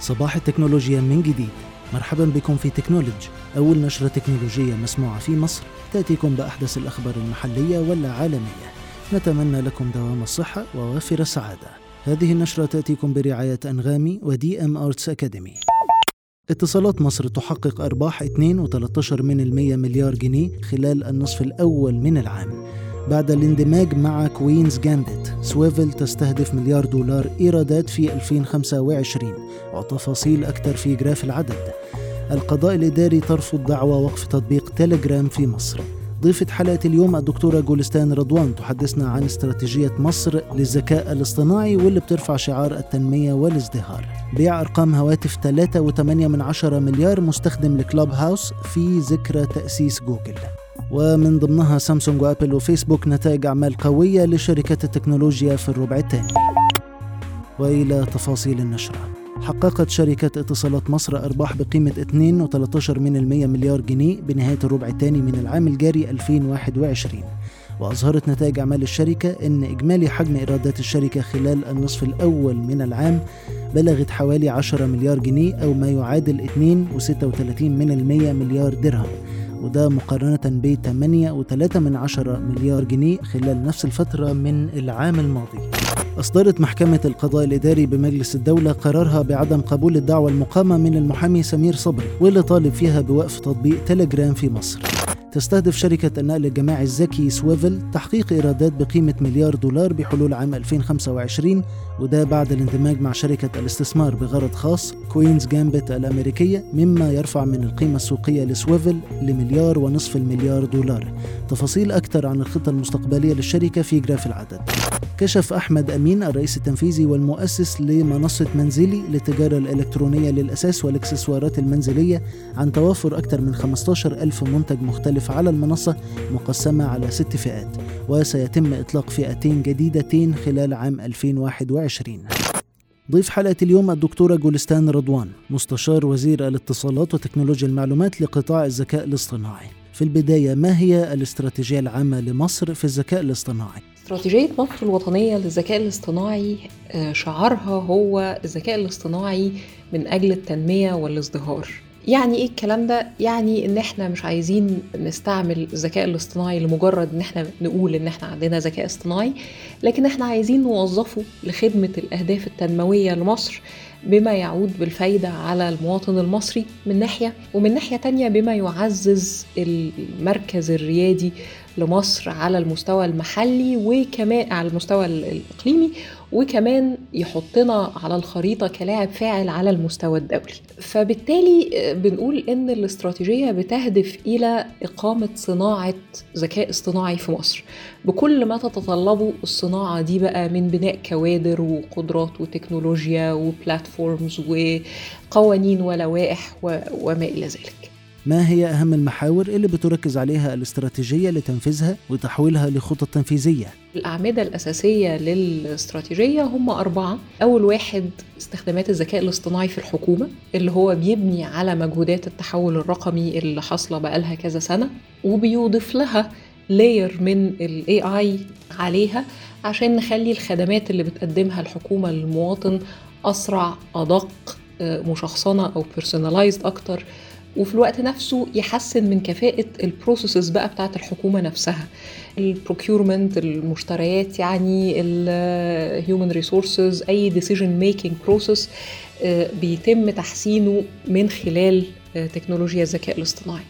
صباح التكنولوجيا من جديد. مرحبا بكم في تكنولوجي أول نشرة تكنولوجية مسموعة في مصر. تأتيكم بأحدث الأخبار المحلية والعالمية. نتمنى لكم دوام الصحة ووافر السعادة. هذه النشرة تأتيكم برعاية أنغامي و DM Arts Academy اتصالات مصر تحقق أرباح 2.13 من المية مليار جنيه خلال النصف الأول من العام. بعد الاندماج مع Queen's Gambit سويفل تستهدف مليار دولار إيرادات في 2025 وتفاصيل أكثر في جراف العدد. القضاء الإداري ترفض دعوى وقف تطبيق تيليجرام في مصر. ضيفة حلقة اليوم الدكتورة جولستان رضوان تحدثنا عن استراتيجية مصر للذكاء الاصطناعي واللي بترفع شعار التنمية والازدهار. بيع أرقام هواتف 3.8 من عشرة مليار مستخدم لكلاب هاوس في ذكرى تأسيس جوجل. ومن ضمنها سامسونج وآبل وفيسبوك نتائج أعمال قوية لشركات التكنولوجيا في الربع الثاني. وإلى تفاصيل النشرة. حققت شركة اتصالات مصر أرباح بقيمة 2.13 من المية مليار جنيه بنهاية الربع الثاني من العام الجاري 2021 وأظهرت نتائج أعمال الشركة أن إجمالي حجم إيرادات الشركة خلال النصف الأول من العام بلغت حوالي 10 مليار جنيه أو ما يعادل 2.36 من المية مليار درهم. وده مقارنة ب 8.3 من عشرة مليار جنيه خلال نفس الفترة من العام الماضي. أصدرت محكمة القضاء الإداري بمجلس الدولة قرارها بعدم قبول الدعوة المقامة من المحامي سمير صبري واللي طالب فيها بوقف تطبيق تليجرام في مصر. تستهدف شركة النقل الجماعي الذكي سويفل تحقيق إيرادات بقيمة مليار دولار بحلول عام 2025 وده بعد الاندماج مع شركة الاستثمار بغرض خاص Queen's Gambit الأمريكية مما يرفع من القيمة السوقية لسويفل لمليار ونصف المليار دولار. تفاصيل أكثر عن الخطة المستقبلية للشركة في جراف العدد. كشف أحمد أمين الرئيس التنفيذي والمؤسس لمنصة منزلي للتجارة الإلكترونية للأساس والإكسسوارات المنزلية عن توافر أكثر من 15 ألف منتج مختلف على المنصة مقسمة على ست فئات وسيتم إطلاق فئتين جديدتين خلال عام 2021 ضيف حلقة اليوم الدكتورة جولستان رضوان مستشار وزير الاتصالات وتكنولوجيا المعلومات لقطاع الذكاء الاصطناعي. في البداية ما هي الاستراتيجية العامة لمصر في الذكاء الاصطناعي؟ استراتيجية مصر الوطنية للذكاء الاصطناعي شعارها هو الذكاء الاصطناعي من أجل التنمية والازدهار. يعني إيه الكلام ده؟ يعني إن إحنا مش عايزين نستعمل الذكاء الاصطناعي لمجرد إن إحنا نقول إن إحنا عندنا ذكاء اصطناعي لكن إحنا عايزين نوظفه لخدمة الأهداف التنموية لمصر بما يعود بالفايدة على المواطن المصري من ناحية ومن ناحية تانية بما يعزز المركز الريادي لمصر على المستوى المحلي وكمان على المستوى الإقليمي وكمان يحطنا على الخريطة كلاعب فاعل على المستوى الدولي. فبالتالي بنقول إن الاستراتيجية بتهدف إلى إقامة صناعة ذكاء اصطناعي في مصر. بكل ما تتطلبه الصناعة دي بقى من بناء كوادر وقدرات وتكنولوجيا وبلاتفورمز وقوانين ولوائح وما إلى ذلك. ما هي أهم المحاور اللي بتركز عليها الاستراتيجية لتنفيذها وتحويلها لخطط تنفيذية؟ الأعمدة الأساسية للاستراتيجية هم أربعة أول واحد استخدامات الذكاء الاصطناعي في الحكومة اللي هو بيبني على مجهودات التحول الرقمي اللي حاصلة بقالها كذا سنة وبيضيف لها لاير من ال AI عليها عشان نخلي الخدمات اللي بتقدمها الحكومة للمواطن أسرع أدق مشخصنة أو personalized أكتر وفي الوقت نفسه يحسن من كفاءة ال processes بقى بتاعت الحكومة نفسها. ال procurement المشتريات يعني ال human resources أي decision making process بيتم تحسينه من خلال تكنولوجيا الذكاء الاصطناعي.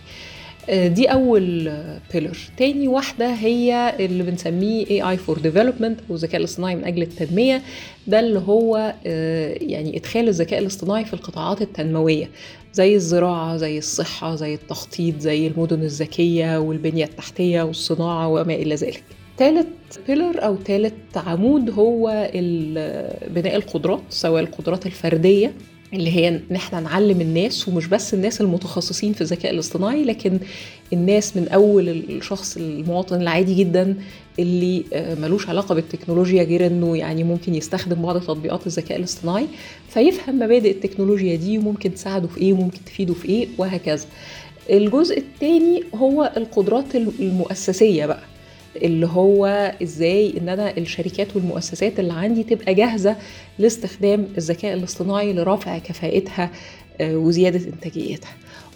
دي أول pillar تاني واحدة هي اللي بنسميه AI for Development أو الذكاء الاصطناعي من أجل التنمية. ده اللي هو يعني إدخال الذكاء الاصطناعي في القطاعات التنموية زي الزراعة زي الصحة زي التخطيط زي المدن الذكية والبنية التحتية والصناعة وما إلى ذلك. ثالث بيلر أو ثالث عمود هو بناء القدرات سواء القدرات الفردية اللي هي إن إحنا نعلم الناس ومش بس الناس المتخصصين في الذكاء الاصطناعي لكن الناس من أول الشخص المواطن العادي جدا اللي ملوش علاقة بالتكنولوجيا غير إنه يعني ممكن يستخدم بعض تطبيقات الذكاء الاصطناعي فيفهم مبادئ التكنولوجيا دي وممكن تساعده في إيه وممكن تفيده في إيه وهكذا. الجزء الثاني هو القدرات المؤسسية بقى. اللي هو إزاي إن أنا الشركات والمؤسسات اللي عندي تبقى جاهزة لاستخدام الذكاء الاصطناعي لرفع كفاءتها آه، وزيادة إنتاجيتها.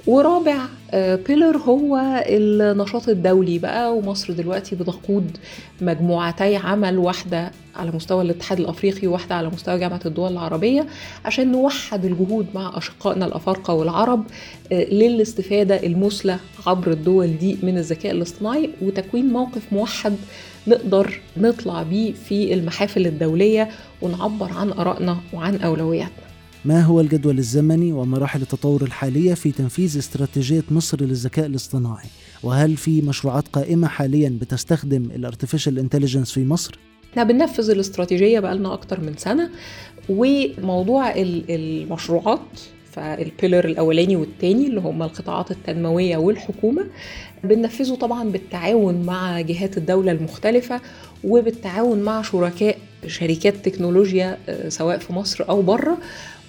ورابع بيلر هو النشاط الدولي بقى ومصر دلوقتي بتقود مجموعتي عمل واحدة على مستوى الاتحاد الأفريقي وواحدة على مستوى جامعة الدول العربية عشان نوحد الجهود مع أشقائنا الأفارقة والعرب للاستفادة المثلى عبر الدول دي من الذكاء الاصطناعي وتكوين موقف موحد نقدر نطلع بيه في المحافل الدولية ونعبر عن آرائنا وعن أولوياتنا. ما هو الجدول الزمني ومراحل التطور الحالية في تنفيذ استراتيجية مصر للذكاء الاصطناعي؟ وهل في مشروعات قائمة حاليا بتستخدم ال artificial intelligence في مصر؟ إحنا بننفذ الاستراتيجية بقالنا أكتر من سنة وموضوع المشروعات فال pillar الأولاني والتاني اللي هم القطاعات التنموية والحكومة بننفذه طبعا بالتعاون مع جهات الدولة المختلفة وبالتعاون مع شركاء شركات تكنولوجيا سواء في مصر أو بره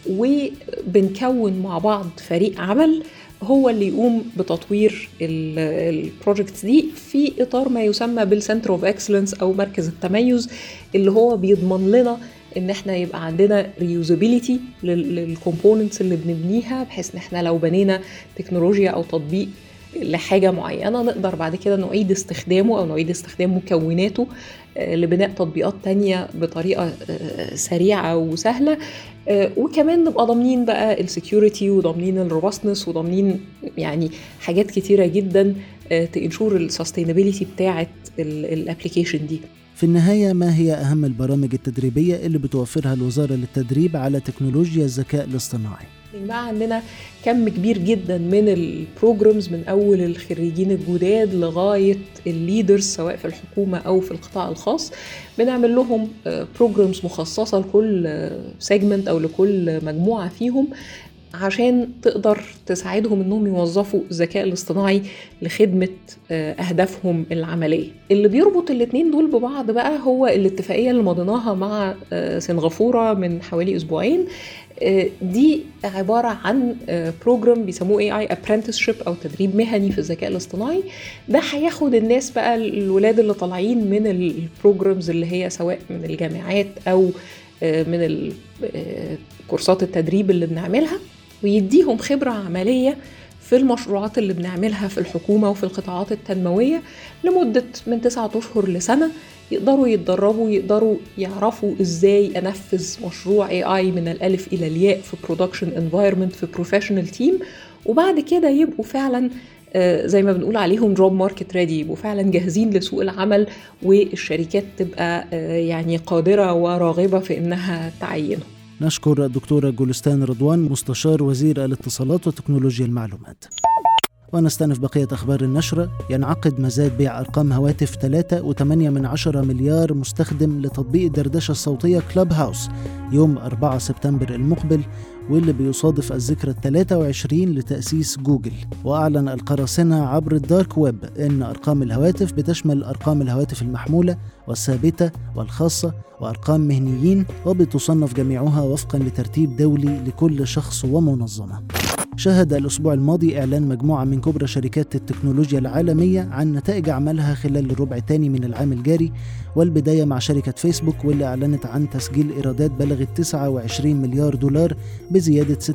وبنكون مع بعض فريق عمل هو اللي يقوم بتطوير ال projects دي في إطار ما يسمى بال center of excellence أو مركز التميز اللي هو بيضمن لنا إن إحنا يبقى عندنا reusability لل components اللي بنبنيها بحيث إن إحنا لو بنينا تكنولوجيا أو تطبيق لحاجة معينة نقدر بعد كده نعيد استخدامه أو نعيد استخدام مكوناته لبناء تطبيقات تانية بطريقة سريعة وسهلة وكمان نبقى ضامنين بقى ال security وضامنين ال robustness وضامنين يعني حاجات كتيرة جدا ت ensure ال sustainability بتاعة ال application دي في النهاية ما هي أهم البرامج التدريبية اللي بتوفرها الوزارة للتدريب على تكنولوجيا الذكاء الاصطناعي؟ بقى عندنا كم كبير جدا من ال programs من أول الخريجين الجداد لغاية ال leaders سواء في الحكومة أو في القطاع الخاص بنعمل لهم programs مخصصة لكل segment أو لكل مجموعة فيهم عشان تقدر تساعدهم إنهم يوظفوا الذكاء الاصطناعي لخدمة أهدافهم العملية. اللي بيربط الاثنين دول ببعض بقى هو الاتفاقية اللي مضيناها مع سنغافورة من حوالي أسبوعين. دي عبارة عن program بيسموه AI apprenticeship أو تدريب مهني في الذكاء الاصطناعي. ده هياخد الناس بقى الولاد اللي طالعين من ال programs اللي هي سواء من الجامعات أو من كورسات التدريب اللي بنعملها. ويديهم خبرة عملية في المشروعات اللي بنعملها في الحكومة وفي القطاعات التنموية لمدة من تسعة أشهر لسنة يقدروا يتدربوا يقدروا يعرفوا إزاي أنفذ مشروع AI من الألف إلى الياء في production environment في professional team وبعد كده يبقوا فعلا زي ما بنقول عليهم جوب ماركت ريدي يبقوا فعلا جاهزين لسوق العمل والشركات تبقى يعني قادرة وراغبة في إنها تعينهم. نشكر الدكتورة جولستان رضوان مستشار وزير الاتصالات وتكنولوجيا المعلومات. ونستأنف بقية أخبار النشرة ينعقد مزاد بيع أرقام هواتف 3.8 من عشرة مليار مستخدم لتطبيق الدردشة الصوتية كلاب هاوس يوم 4 سبتمبر المقبل واللي بيصادف الذكرى ال 23 لتأسيس جوجل. وأعلن القراصنة عبر الدارك ويب أن أرقام الهواتف بتشمل أرقام الهواتف المحمولة والثابتة والخاصة وأرقام مهنيين وبتصنف جميعها وفقا لترتيب دولي لكل شخص ومنظمة. شهد الأسبوع الماضي إعلان مجموعة من كبرى شركات التكنولوجيا العالمية عن نتائج أعمالها خلال الربع الثاني من العام الجاري والبداية مع شركة فيسبوك واللي أعلنت عن تسجيل إيرادات بلغت 29 مليار دولار بزيادة 56%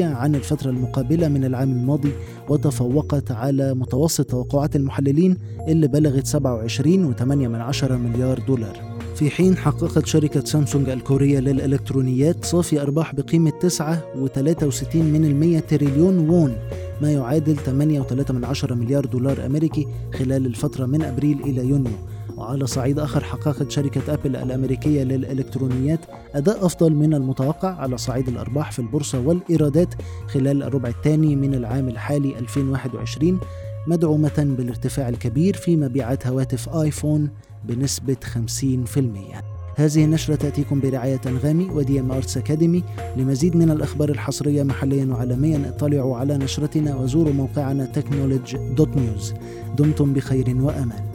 عن الفترة المقابلة من العام الماضي وتفوقت على متوسط توقعات المحللين اللي بلغت 27.8 مليار دولار. في حين حققت شركة سامسونج الكورية للإلكترونيات صافي أرباح بقيمة 9.63 من المية تريليون وون ما يعادل 8.3 مليار دولار أمريكي خلال الفترة من أبريل إلى يونيو. وعلى صعيد آخر حققت شركة أبل الأمريكية للإلكترونيات أداء أفضل من المتوقع على صعيد الأرباح في البورصة والإيرادات خلال الربع الثاني من العام الحالي 2021 مدعومة بالارتفاع الكبير في مبيعات هواتف آيفون بنسبة 50%. هذه النشرة تأتيكم برعاية أنغامي و DM Arts Academy لمزيد من الأخبار الحصرية محليا وعالميا. اطلعوا على نشرتنا وزوروا موقعنا technology.news دمتم بخير وأمان.